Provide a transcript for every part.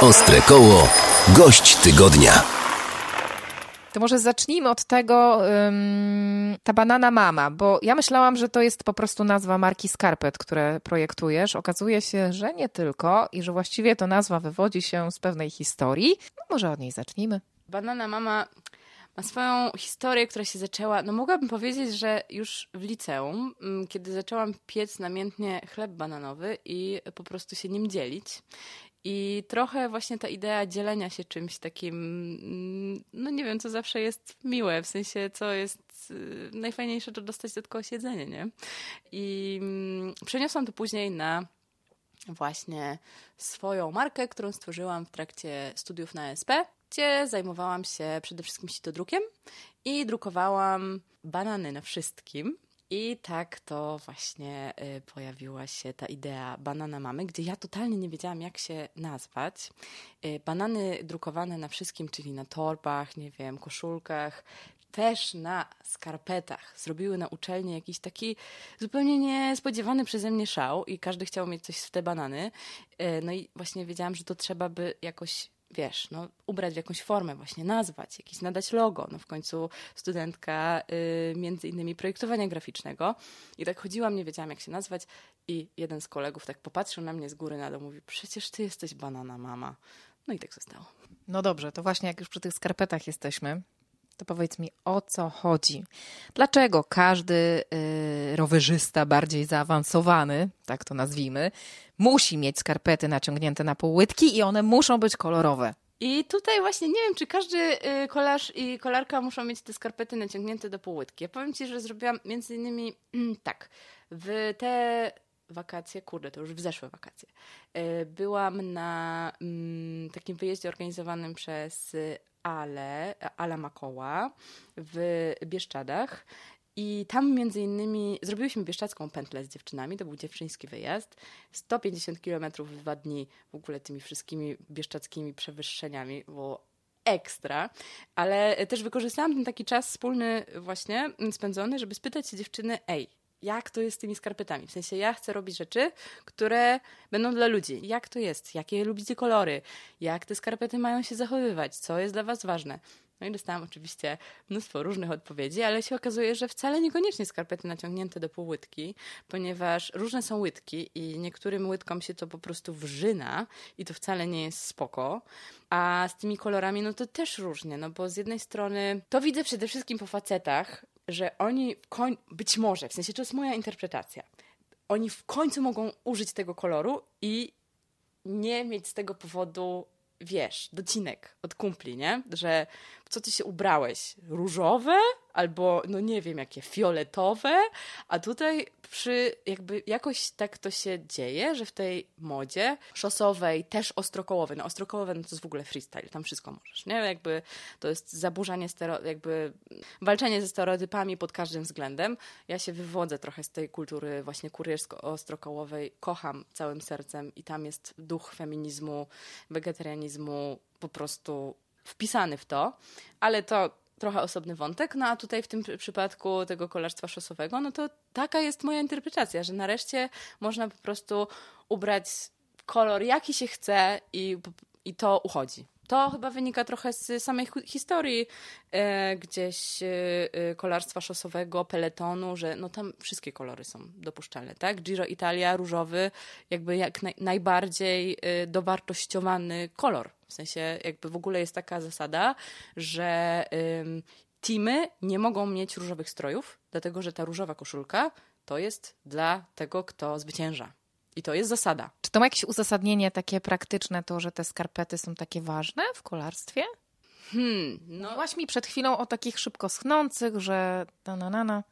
Ostre koło. Gość tygodnia. To może zacznijmy od tego, ym, ta banana mama, bo ja myślałam, że to jest po prostu nazwa marki skarpet, które projektujesz. Okazuje się, że nie tylko i że właściwie to nazwa wywodzi się z pewnej historii. No może od niej zacznijmy. Banana mama ma swoją historię, która się zaczęła, no mogłabym powiedzieć, że już w liceum, kiedy zaczęłam piec namiętnie chleb bananowy i po prostu się nim dzielić. I trochę właśnie ta idea dzielenia się czymś takim, mm, no nie wiem, co zawsze jest miłe, w sensie co jest y, najfajniejsze, to dostać do kogoś jedzenie, nie? I mm, przeniosłam to później na właśnie swoją markę, którą stworzyłam w trakcie studiów na SP, gdzie zajmowałam się przede wszystkim sitodrukiem i drukowałam banany na wszystkim. I tak to właśnie y, pojawiła się ta idea banana mamy, gdzie ja totalnie nie wiedziałam, jak się nazwać. Y, banany drukowane na wszystkim, czyli na torbach, nie wiem, koszulkach, też na skarpetach. Zrobiły na uczelni jakiś taki zupełnie niespodziewany przeze mnie szał i każdy chciał mieć coś w te banany. Y, no i właśnie wiedziałam, że to trzeba by jakoś wiesz, no, ubrać w jakąś formę, właśnie nazwać, jakiś nadać logo. No w końcu studentka y, między innymi projektowania graficznego. I tak chodziłam, nie wiedziałam jak się nazwać i jeden z kolegów tak popatrzył na mnie z góry na dół, mówi, przecież ty jesteś banana mama. No i tak zostało. No dobrze, to właśnie jak już przy tych skarpetach jesteśmy, to powiedz mi o co chodzi. Dlaczego każdy y, rowerzysta bardziej zaawansowany, tak to nazwijmy, musi mieć skarpety naciągnięte na półłytki i one muszą być kolorowe? I tutaj właśnie nie wiem, czy każdy y, kolarz i kolarka muszą mieć te skarpety naciągnięte do półłytki. Ja powiem Ci, że zrobiłam między innymi tak, w te wakacje, kurde, to już w zeszłe wakacje, y, byłam na mm, takim wyjeździe organizowanym przez Ale, Ala Makoła w Bieszczadach. I tam między innymi zrobiłyśmy bieszczacką pętlę z dziewczynami, to był dziewczyński wyjazd. 150 kilometrów w dwa dni w ogóle tymi wszystkimi bieszczackimi przewyższeniami, było ekstra, ale też wykorzystałam ten taki czas wspólny właśnie spędzony, żeby spytać się dziewczyny, ej, jak to jest z tymi skarpetami. W sensie ja chcę robić rzeczy, które będą dla ludzi. Jak to jest? Jakie lubicie kolory? Jak te skarpety mają się zachowywać? Co jest dla was ważne? No i dostałam oczywiście mnóstwo różnych odpowiedzi, ale się okazuje, że wcale niekoniecznie skarpety naciągnięte do półłytki, ponieważ różne są łydki i niektórym łydkom się to po prostu wrzyna i to wcale nie jest spoko. A z tymi kolorami, no to też różnie, no bo z jednej strony to widzę przede wszystkim po facetach, że oni koń... być może, w sensie to jest moja interpretacja, oni w końcu mogą użyć tego koloru i nie mieć z tego powodu wiesz, docinek od kumpli, nie? Że co ty się ubrałeś? Różowe? Albo, no nie wiem, jakie fioletowe? A tutaj przy, jakby jakoś tak to się dzieje, że w tej modzie szosowej, też ostrokołowej, no ostrokołowe no to jest w ogóle freestyle, tam wszystko możesz, nie? Jakby to jest zaburzanie, stero, jakby walczenie ze stereotypami pod każdym względem. Ja się wywodzę trochę z tej kultury właśnie kuriersko-ostrokołowej, kocham całym sercem i tam jest duch feminizmu, wegetarianizmu po prostu wpisany w to, ale to trochę osobny wątek. No a tutaj w tym przypadku tego kolarstwa szosowego, no to taka jest moja interpretacja, że nareszcie można po prostu ubrać kolor jaki się chce i, i to uchodzi. To chyba wynika trochę z samej historii e, gdzieś e, e, kolarstwa szosowego, peletonu, że no tam wszystkie kolory są dopuszczalne, tak? Giro Italia, różowy, jakby jak naj, najbardziej e, dowartościowany kolor. W sensie jakby w ogóle jest taka zasada, że teamy nie mogą mieć różowych strojów, dlatego że ta różowa koszulka to jest dla tego, kto zwycięża. I to jest zasada. Czy to ma jakieś uzasadnienie takie praktyczne, to, że te skarpety są takie ważne w kolarstwie? Hmm, no. Mówiłaś mi przed chwilą o takich szybko schnących, że na na na na.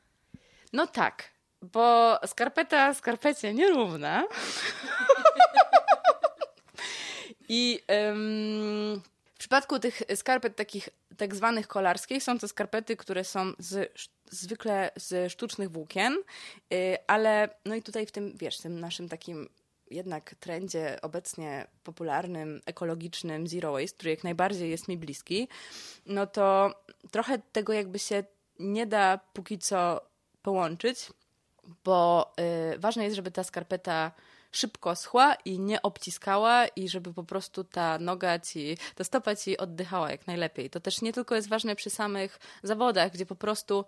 No tak, bo skarpeta skarpecie nierówna. I ym, w przypadku tych skarpet takich tak zwanych kolarskich są to skarpety, które są z, zwykle z sztucznych włókien, yy, ale no i tutaj w tym, wiesz, tym naszym takim jednak trendzie obecnie popularnym, ekologicznym Zero Waste, który jak najbardziej jest mi bliski, no to trochę tego jakby się nie da póki co połączyć, bo yy, ważne jest, żeby ta skarpeta szybko schła i nie obciskała i żeby po prostu ta noga ci, ta stopa ci oddychała jak najlepiej. To też nie tylko jest ważne przy samych zawodach, gdzie po prostu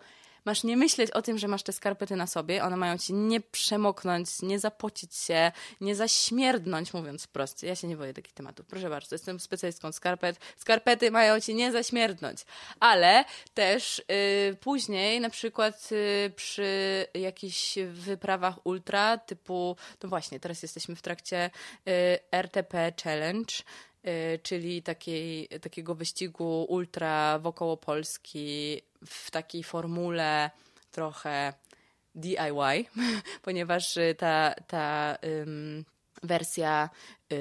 masz nie myśleć o tym, że masz te skarpety na sobie, one mają ci nie przemoknąć, nie zapocić się, nie zaśmierdnąć, mówiąc wprost. Ja się nie boję takich tematów. Proszę bardzo, jestem specjalistką skarpet. Skarpety mają ci nie zaśmierdnąć. Ale też y, później, na przykład y, przy jakichś wyprawach ultra, typu, no właśnie, teraz jesteśmy w trakcie y, RTP Challenge, czyli takiej, takiego wyścigu ultra wokoło Polski w takiej formule trochę DIY, ponieważ y, ta, ta ym, wersja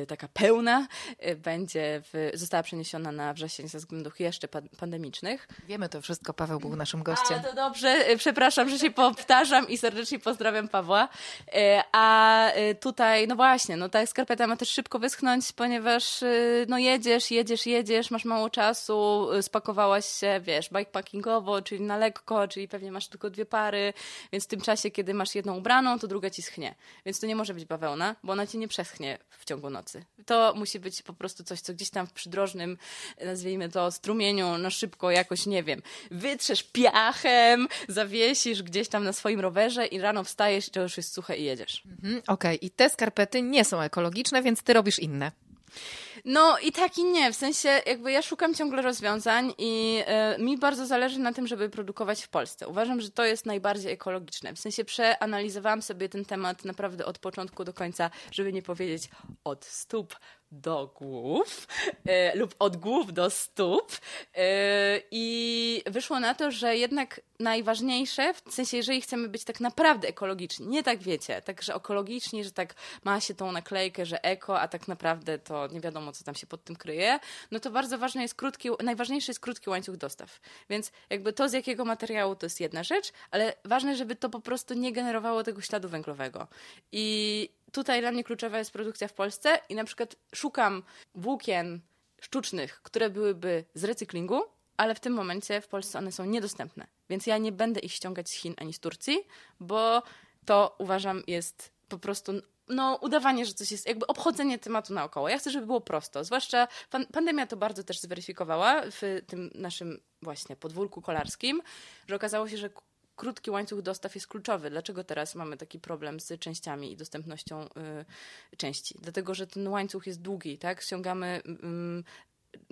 taka pełna y, będzie w, została przeniesiona na wrzesień ze względów jeszcze pa- pandemicznych. Wiemy to wszystko, Paweł był naszym gościem. A, to dobrze, y, przepraszam, że się powtarzam i serdecznie pozdrawiam Pawła. Y, A y, tutaj, no właśnie, no ta skarpeta ma też szybko wyschnąć, ponieważ y, no jedziesz, jedziesz, jedziesz, masz mało czasu, y, spakowałaś się, wiesz, bikepackingowo, czyli na lekko, czyli pewnie masz tylko dwie pary, więc w tym czasie, kiedy masz jedną ubraną, to druga ci schnie. Więc to nie może być bawełna, bo ona ci nie przeschnie w ciągu To musi być po prostu coś, co gdzieś tam w przydrożnym, nazwijmy to, strumieniu, no szybko jakoś, nie wiem, wytrzesz piachem, zawiesisz gdzieś tam na swoim rowerze i rano wstajesz i to już jest suche i jedziesz. Mhm, Okej, i te skarpety nie są ekologiczne, więc ty robisz inne. No i tak i nie, w sensie jakby ja szukam ciągle rozwiązań i e, mi bardzo zależy na tym, żeby produkować w Polsce. Uważam, że to jest najbardziej ekologiczne. W sensie przeanalizowałam sobie ten temat naprawdę od początku do końca, żeby nie powiedzieć od stóp do głów e, lub od głów do stóp e, i wyszło na to, że jednak najważniejsze, w sensie jeżeli chcemy być tak naprawdę ekologiczni, nie tak wiecie, tak, że ekologiczni, że tak ma się tą naklejkę, że eko, a tak naprawdę to nie wiadomo, co tam się pod tym kryje, no to bardzo ważny jest krótki, najważniejszy jest krótki łańcuch dostaw. Więc jakby to z jakiego materiału to jest jedna rzecz, ale ważne, żeby to po prostu nie generowało tego śladu węglowego. I tutaj dla mnie kluczowa jest produkcja w Polsce i na przykład szukam włókien sztucznych, które byłyby z recyklingu, ale w tym momencie w Polsce one są niedostępne. Więc ja nie będę ich ściągać z Chin ani z Turcji, bo to uważam jest po prostu no, udawanie, że coś jest, jakby obchodzenie tematu naokoło. Ja chcę, żeby było prosto. Zwłaszcza pan, pandemia to bardzo też zweryfikowała w tym naszym właśnie podwórku kolarskim, że okazało się, że krótki łańcuch dostaw jest kluczowy. Dlaczego teraz mamy taki problem z częściami i dostępnością y, części? Dlatego, że ten łańcuch jest długi, tak? Ściągamy ym,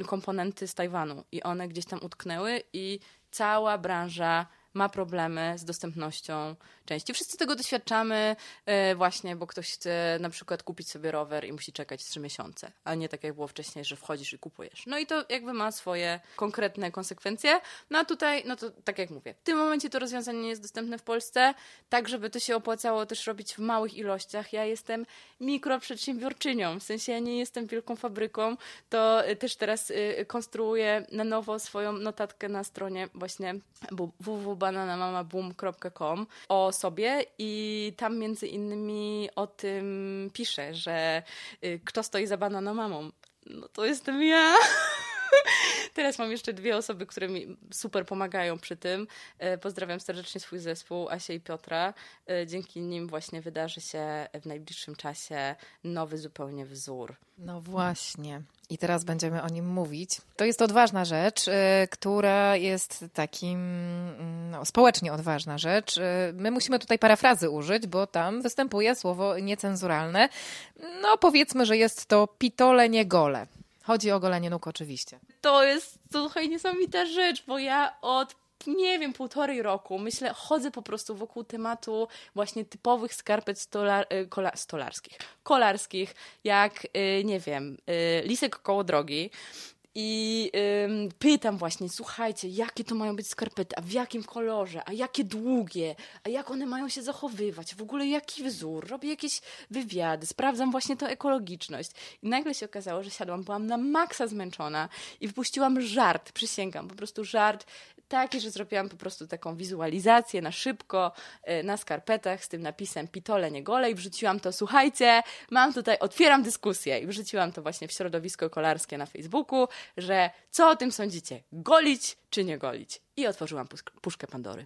komponenty z Tajwanu i one gdzieś tam utknęły i cała branża ma problemy z dostępnością części. Wszyscy tego doświadczamy e, właśnie, bo ktoś chce na przykład kupić sobie rower i musi czekać trzy miesiące, a nie tak jak było wcześniej, że wchodzisz i kupujesz. No i to jakby ma swoje konkretne konsekwencje. No a tutaj, no to tak jak mówię, w tym momencie to rozwiązanie nie jest dostępne w Polsce, tak żeby to się opłacało też robić w małych ilościach. Ja jestem mikroprzedsiębiorczynią, w sensie ja nie jestem wielką fabryką, to y, też teraz y, konstruuję na nowo swoją notatkę na stronie właśnie bu- www.bananamamaboom.com o sobie i tam między innymi o tym piszę, że y, kto stoi za bananamamą. No to jestem ja. Teraz mam jeszcze dwie osoby, które mi super pomagają przy tym. E, Pozdrawiam serdecznie swój zespół, Asię i Piotra. E, Dzięki nim właśnie wydarzy się w najbliższym czasie nowy zupełnie wzór. No właśnie. I teraz będziemy o nim mówić. To jest odważna rzecz, y, która jest takim mm, no, społecznie odważna rzecz. Y, My musimy tutaj parafrazy użyć, bo tam występuje słowo niecenzuralne. No powiedzmy, że jest to pitole nie gole. Chodzi o golenie nóg oczywiście. To jest słuchaj niesamowita rzecz, bo ja od nie wiem, półtorej roku, myślę, chodzę po prostu wokół tematu właśnie typowych skarpet stolar, y, kola, stolarskich, kolarskich, jak, y, nie wiem, y, lisek koło drogi. I ym, pytam właśnie, słuchajcie, jakie to mają być skarpety, a w jakim kolorze, a jakie długie, a jak one mają się zachowywać, w ogóle jaki wzór, robię jakieś wywiady, sprawdzam właśnie tę ekologiczność. I nagle się okazało, że siadłam, byłam na maksa zmęczona i wypuściłam żart, przysięgam, po prostu żart taki, że zrobiłam po prostu taką wizualizację na szybko, y, na skarpetach z tym napisem pitole nie gole i wrzuciłam to, słuchajcie, mam tutaj, otwieram dyskusję i wrzuciłam to właśnie w środowisko kolarskie na Facebooku, że co o tym sądzicie, golić czy nie golić? I otworzyłam puszkę Pandory.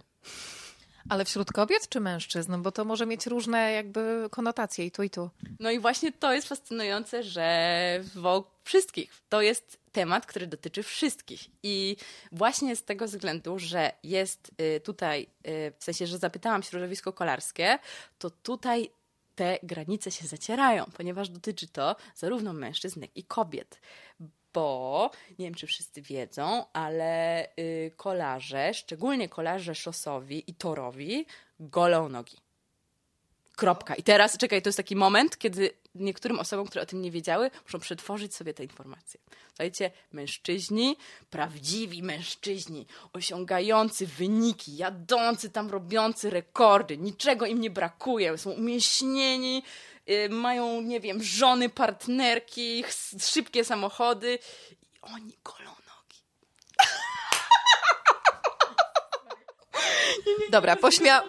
Ale wśród kobiet czy mężczyzn? Bo to może mieć różne jakby konotacje i tu i tu. No i właśnie to jest fascynujące, że wokół wszystkich. To jest temat, który dotyczy wszystkich. I właśnie z tego względu, że jest y, tutaj, y, w sensie, że zapytałam środowisko kolarskie, to tutaj te granice się zacierają, ponieważ dotyczy to zarówno mężczyzn, jak i kobiet. Bo nie wiem, czy wszyscy wiedzą, ale y, kolarze, szczególnie kolarze szosowi i torowi, golą nogi. Kropka. I teraz, czekaj, to jest taki moment, kiedy niektórym osobom, które o tym nie wiedziały, muszą przetworzyć sobie te informacje. Słuchajcie, mężczyźni, prawdziwi mężczyźni, osiągający wyniki, jadący tam, robiący rekordy, niczego im nie brakuje, są umieśnieni, yy, mają, nie wiem, żony, partnerki, szybkie samochody i oni golą nogi. Dobra, pośmia...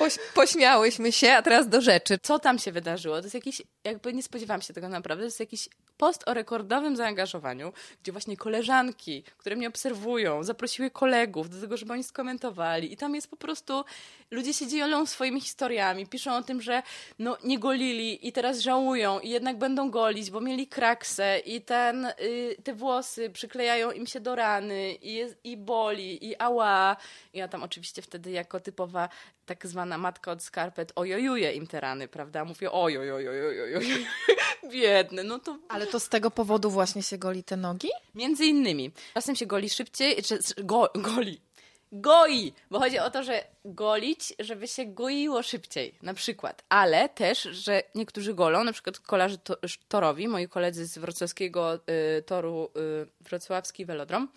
Poś, pośmiałyśmy się, a teraz do rzeczy. Co tam się wydarzyło? To jest jakiś, jakby nie spodziewałam się tego naprawdę, to jest jakiś post o rekordowym zaangażowaniu, gdzie właśnie koleżanki, które mnie obserwują, zaprosiły kolegów do tego, żeby oni skomentowali i tam jest po prostu, ludzie się dzielą swoimi historiami, piszą o tym, że no nie golili i teraz żałują i jednak będą golić, bo mieli kraksę i ten, y, te włosy przyklejają im się do rany i, jest, i boli i ała. Ja tam oczywiście wtedy jako typowa tak zwana matka od skarpet ojojuje im te rany, prawda? Mówię ojojojojojojoj, biedny, no to... Ale to z tego powodu właśnie się goli te nogi? Między innymi. Czasem się goli szybciej, czy go, goli, goi, bo chodzi o to, że golić, żeby się goiło szybciej, na przykład, ale też, że niektórzy golą, na przykład kolarze to, torowi, moi koledzy z wrocławskiego y, toru y, wrocławski Velodrom,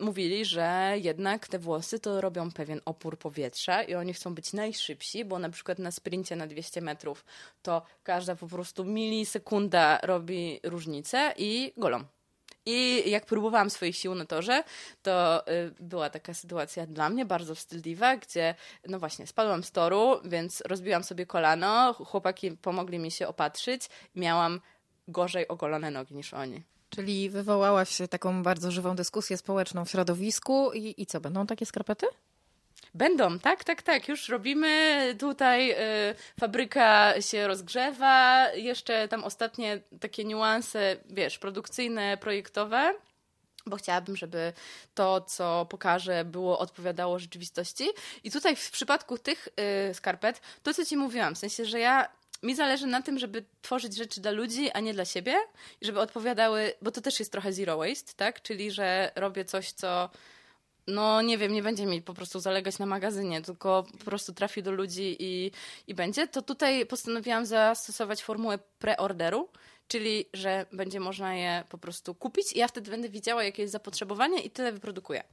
mówili, że jednak te włosy to robią pewien opór powietrza i oni chcą być najszybsi, bo na przykład na sprincie na 200 metrów to każda po prostu milisekunda robi różnicę i golą. I jak próbowałam swoich sił na torze, to y, była taka sytuacja dla mnie bardzo wstydliwa, gdzie no właśnie spadłam z toru, więc rozbiłam sobie kolano, chłopaki pomogli mi się opatrzyć, miałam gorzej ogolone nogi niż oni. Czyli wywołałaś taką bardzo żywą dyskusję społeczną w środowisku i, i co, będą takie skarpety? Będą, tak, tak, tak. Już robimy tutaj. Y, fabryka się rozgrzewa. Jeszcze tam ostatnie takie niuanse, wiesz, produkcyjne, projektowe. Bo chciałabym, żeby to, co pokażę, było odpowiadało rzeczywistości. I tutaj w przypadku tych y, skarpet, to co ci mówiłam, w sensie, że ja mi zależy na tym, żeby tworzyć rzeczy dla ludzi, a nie dla siebie, i żeby odpowiadały, bo to też jest trochę zero waste, tak? Czyli, że robię coś, co no nie wiem, nie będzie mi po prostu zalegać na magazynie, tylko po prostu trafi do ludzi i, i będzie, to tutaj postanowiłam zastosować formułę preorderu, czyli że będzie można je po prostu kupić i ja wtedy będę widziała, jakie jest zapotrzebowanie i tyle wyprodukuję.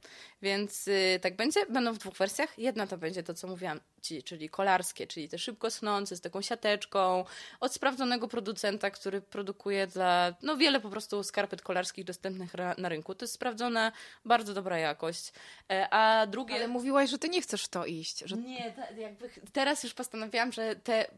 Więc yy, tak będzie. Będą w dwóch wersjach. Jedna to będzie to, co mówiłam ci, czyli kolarskie, czyli te szybko snące z taką siateczką, od sprawdzonego producenta, który produkuje dla, no wiele po prostu skarpet kolarskich dostępnych na rynku. To jest sprawdzona, bardzo dobra jakość. E, a drugie... Ale mówiłaś, że ty nie chcesz w to iść. Że... Nie, jakby teraz już postanowiłam, że te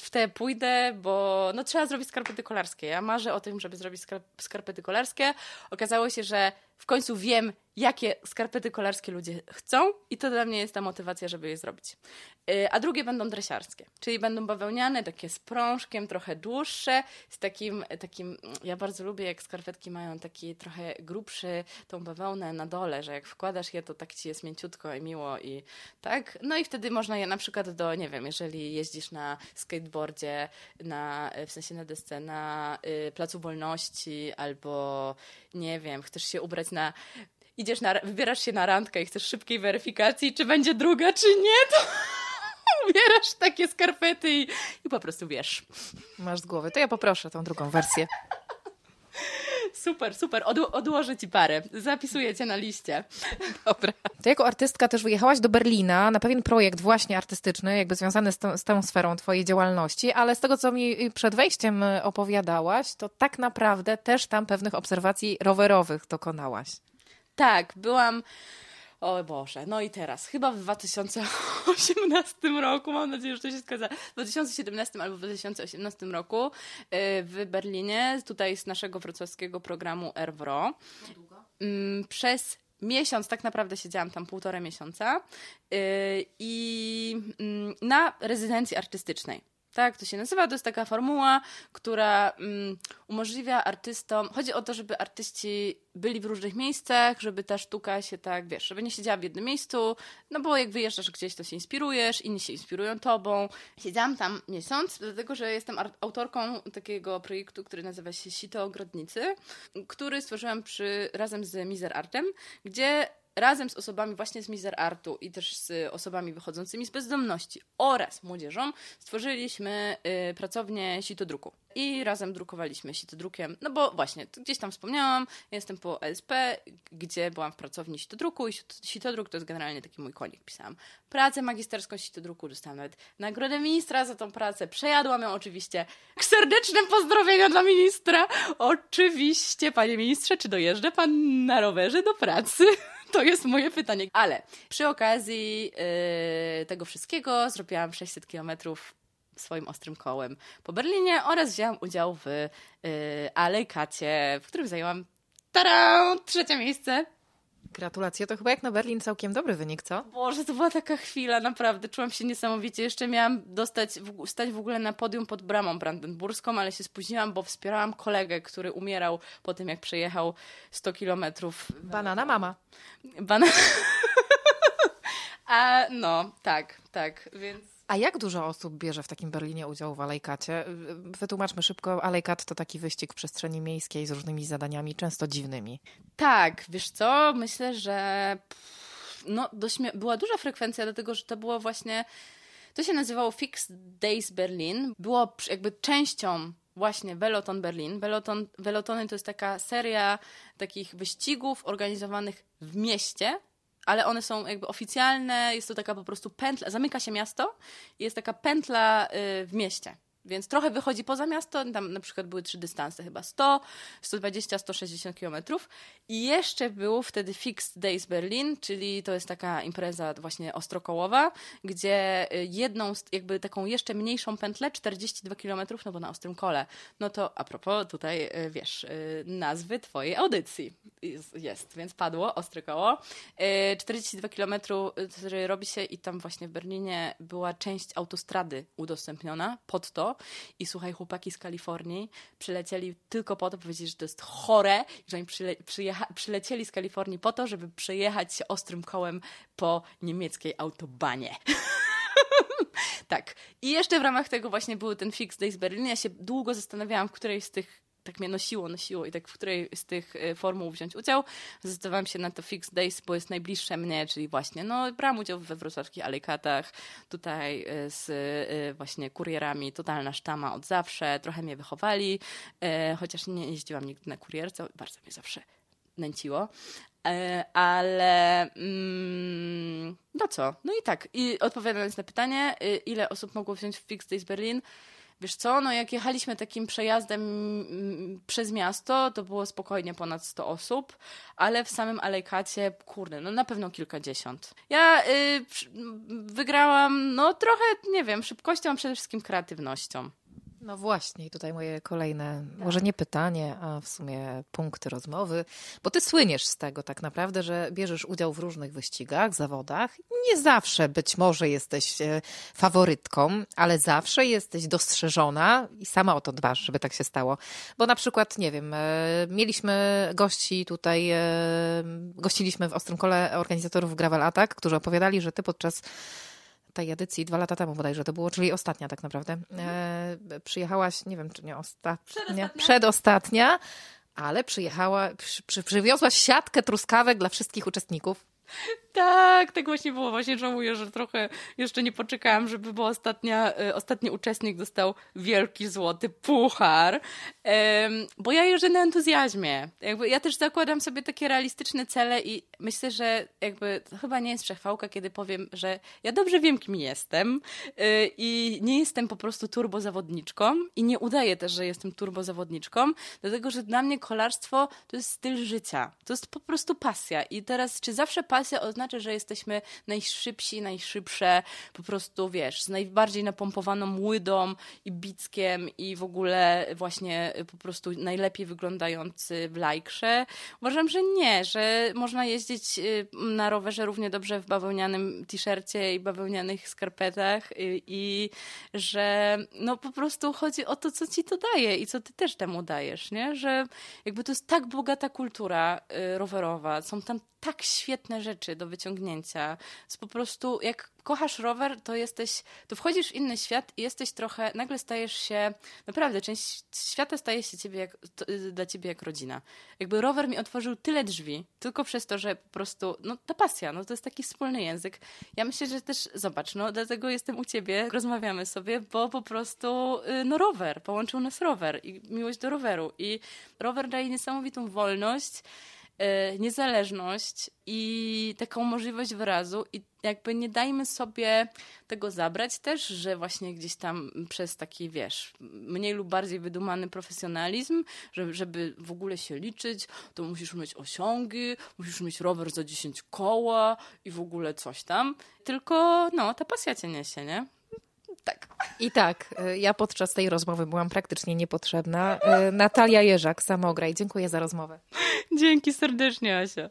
w te pójdę, bo no trzeba zrobić skarpety kolarskie kolarskie. Ja marzę o tym, żeby zrobić skarpety kolarskie. Okazało się, że w końcu wiem, jakie skarpety kolarskie ludzie chcą i to dla mnie jest ta motywacja, żeby je zrobić. Y, a drugie będą dresiarskie, czyli będą bawełniane, takie z prążkiem, trochę dłuższe, z takim, takim, ja bardzo lubię, jak skarpetki mają taki trochę grubszy, tą bawełnę na dole, że jak wkładasz je, to tak ci jest mięciutko i miło i tak. No i wtedy można je na przykład do, nie wiem, jeżeli jeździsz na skateboardzie, na, w sensie na desce, na y, Placu Wolności albo, nie wiem, chcesz się ubrać na idziesz na, wybierasz się na randkę i chcesz szybkiej weryfikacji, czy będzie druga, czy nie, to ubierasz takie skarpety i, i po prostu wiesz. Masz z głowy. To ja poproszę tą drugą wersję. Super, super. Od, odłożę ci parę. Zapisuję cię na liście. Dobra. To jako artystka też wyjechałaś do Berlina na pewien projekt właśnie artystyczny, jakby związany z, tą, z tą sferą twojej działalności, ale z tego, co mi przed wejściem opowiadałaś, to tak naprawdę też tam pewnych obserwacji rowerowych dokonałaś. Tak, byłam. O Boże, no i teraz, chyba w 2018 roku, mam nadzieję, że to się zgadza, w 2017 albo w 2018 roku y, w Berlinie, tutaj z naszego wrocławskiego programu Erwro, mm, przez miesiąc, tak naprawdę siedziałam tam półtora miesiąca yy, i mm, na rezydencji artystycznej. Tak, to się nazywa. To jest taka formuła, która um, umożliwia artystom. Chodzi o to, żeby artyści byli w różnych miejscach, żeby ta sztuka się tak, wiesz, żeby nie siedziała w jednym miejscu, no bo jak wyjeżdżasz gdzieś, to się inspirujesz, inni się inspirują tobą. Siedziałam tam miesiąc, dlatego że jestem autorką takiego projektu, który nazywa się Sito Ogrodnicy, który stworzyłam przy, razem z Mizer Artem, gdzie razem z osobami właśnie z Mizer Artu i też z osobami wychodzącymi z bezdomności oraz młodzieżą stworzyliśmy y, pracownię sitodruku. I razem drukowaliśmy sitodrukiem, no bo właśnie, gdzieś tam wspomniałam, jestem po ESP, gdzie byłam w pracowni sitodruku i sitodruk to jest generalnie taki mój konik. Pisałam pracę magisterską sitodruku, dostałam nawet nagrodę ministra za tą pracę, przejadłam ją oczywiście. Serdeczne pozdrowienia dla ministra! Oczywiście, panie ministrze, czy dojeżdża pan na rowerze do pracy? To jest moje pytanie. Ale przy okazji yy, tego wszystkiego zrobiłam 600 kilometrów swoim ostrym kołem po Berlinie oraz wzięłam udział w yy, Alejkacie, w którym zajęłam tarą, trzecie miejsce. Gratulacje, to chyba jak na Berlin całkiem dobry wynik, co? Boże, to była taka chwila, naprawdę, czułam się niesamowicie. Jeszcze miałam dostać, stać w ogóle na podium pod bramą brandenburską, ale się spóźniłam, bo wspierałam kolegę, który umierał po tym, jak przejechał 100 kilometrów. Banana mama. Banana... A no, tak, tak, więc... A jak dużo osób bierze w takim Berlinie udział w Alejkacie? Wytłumaczmy szybko. Alejkat to taki wyścig w przestrzeni miejskiej z różnymi zadaniami, często dziwnymi. Tak, wiesz co? Myślę, że no, dość była duża frekwencja, dlatego że to było właśnie. To się nazywało Fixed Days Berlin. Było jakby częścią właśnie Veloton Berlin. Veloton, Velotony to jest taka seria takich wyścigów organizowanych w mieście, ale one są jakby oficjalne, jest to taka po prostu pętla, zamyka się miasto jest taka pętla y, w mieście. Więc trochę wychodzi poza miasto, tam na przykład były trzy dystanse, chyba 100, 120, 160 kilometrów. I jeszcze był wtedy Fixed Days Berlin, czyli to jest taka impreza właśnie ostrokołowa, gdzie y, jedną, jakby taką jeszcze mniejszą pętlę, 42 kilometrów, no bo na ostrym kole. No to a propos tutaj, y, wiesz, y, nazwy twojej audycji jest, jest więc padło, ostre koło. 42 kilometrów robi się i tam właśnie w Berlinie była część autostrady udostępniona pod to, i słuchaj, chłopaki z Kalifornii przylecieli tylko po to, powiedzieć, że to jest chore, że oni przyle, przylecieli z Kalifornii po to, żeby przejechać się ostrym kołem po niemieckiej autobanie. tak. I jeszcze w ramach tego właśnie był ten Fix Days Berlin. Ja się długo zastanawiałam, w której z tych tak mnie nosiło, nosiło i tak w której z tych e, formuł wziąć udział. Zdecydowałam się na to Fixed Days, bo jest najbliższe mnie, czyli właśnie, no, brałam udział we wrocławskich alejkatach, tutaj e, z e, właśnie kurierami, totalna sztama od zawsze, trochę mnie wychowali, chociaż nie jeździłam nigdy na kurierce, bardzo mnie zawsze nęciło. Ale mm, no co? No i tak. I odpowiadając na pytanie, ile osób mogło wziąć w Fixed Days Berlin, Wiesz co, no jak jechaliśmy takim przejazdem mm, przez miasto, to było spokojnie ponad 100 osób, ale w samym Alejkacie, kurde, no na pewno kilkadziesiąt. Ja y, wygrałam, no trochę, nie wiem, szybkością, a przede wszystkim kreatywnością. No właśnie, i tutaj moje kolejne, tak. może nie pytanie, a w sumie punkty rozmowy, bo ty słyniesz z tego tak naprawdę, że bierzesz udział w różnych wyścigach, zawodach. Nie zawsze być może jesteś e, faworytką, ale zawsze jesteś dostrzeżona i sama o to dbasz, żeby tak się stało. Bo na przykład, nie wiem, e, mieliśmy gości tutaj, e, gościliśmy w Ostrym Kole organizatorów Gravel Attack, którzy opowiadali, że ty podczas tej edycji dwa lata temu bodajże to było, czyli ostatnia tak naprawdę. E, przyjechałaś, nie wiem czy nie ostatnia, przedostatnia, przedostatnia ale przyjechała, przy, przy, przywiozłaś siatkę truskawek dla wszystkich uczestników. Tak, tak właśnie było. Właśnie żałuję, że trochę jeszcze nie poczekałam, żeby bo ostatnia, y, ostatni uczestnik dostał wielki złoty puchar. bo ja jeżdżę na entuzjazmie. Jakby ja też zakładam sobie takie realistyczne cele i myślę, że jakby to chyba nie jest przechwałka, kiedy powiem, że ja dobrze wiem, kim jestem y, i nie jestem po prostu turbozawodniczką i nie udaję też, że jestem turbozawodniczką, dlatego, że dla mnie kolarstwo to jest styl życia. To jest po prostu pasja. I teraz, czy zawsze pasja oznacza znaczy, że jesteśmy najszybsi, najszybsze, po prostu, wiesz, z najbardziej napompowaną łydą i bickiem i w ogóle właśnie po prostu najlepiej wyglądający w lajkrze. Uważam, że nie, że można jeździć y, na rowerze równie dobrze w bawełnianym t-shircie i bawełnianych skarpetach i, i że no po prostu chodzi o to, co ci to daje i co ty też temu dajesz, nie? Że jakby to jest tak bogata kultura y, rowerowa, są tam tak świetne rzeczy do wyciągnięcia. Jest po prostu, jak kochasz rower, to jesteś, to wchodzisz w inny świat i jesteś trochę, nagle stajesz się, naprawdę, część świata staje się ciebie jak, to, y, dla ciebie jak rodzina. Jakby rower mi otworzył tyle drzwi, tylko przez to, że po prostu, no ta pasja, no to jest taki wspólny język. Ja myślę, że też, zobacz, no dlatego jestem u ciebie, rozmawiamy sobie, bo po prostu, y, no rower, połączył nas rower i miłość do roweru i rower daje niesamowitą wolność, niezależność i taką możliwość wyrazu i jakby nie dajmy sobie tego zabrać też, że właśnie gdzieś tam przez taki, wiesz, mniej lub bardziej wydumany profesjonalizm, że, żeby w ogóle się liczyć, to musisz mieć osiągi, musisz mieć rower za 10 koła i w ogóle coś tam. Tylko, no, ta pasja cię niesie, nie? Tak. I tak, y, ja podczas tej rozmowy byłam praktycznie niepotrzebna. Y, Natalia Jerzak, Samograj, dziękuję za rozmowę. Dzięki serdecznie, Asia.